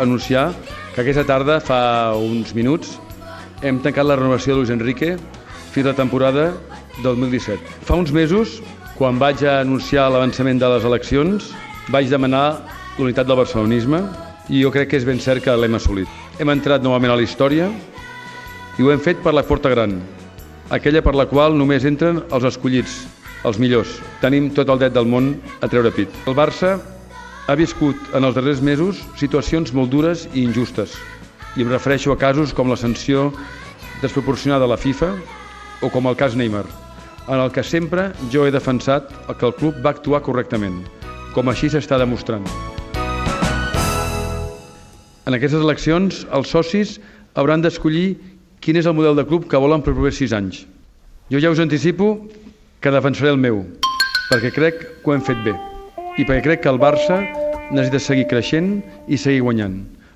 anunciar que aquesta tarda, fa uns minuts, hem tancat la renovació de Luis Enrique fins a la temporada 2017. Fa uns mesos, quan vaig anunciar l'avançament de les eleccions, vaig demanar l'unitat del barcelonisme i jo crec que és ben cert que l'hem assolit. Hem entrat novament a la història i ho hem fet per la Forta Gran, aquella per la qual només entren els escollits, els millors. Tenim tot el dret del món a treure pit. El Barça ha viscut en els darrers mesos situacions molt dures i injustes. I em refereixo a casos com la sanció desproporcionada de la FIFA o com el cas Neymar, en el que sempre jo he defensat que el club va actuar correctament, com així s'està demostrant. En aquestes eleccions, els socis hauran d'escollir quin és el model de club que volen per propers sis anys. Jo ja us anticipo que defensaré el meu, perquè crec que ho hem fet bé i perquè crec que el Barça necessita seguir creixent i seguir guanyant.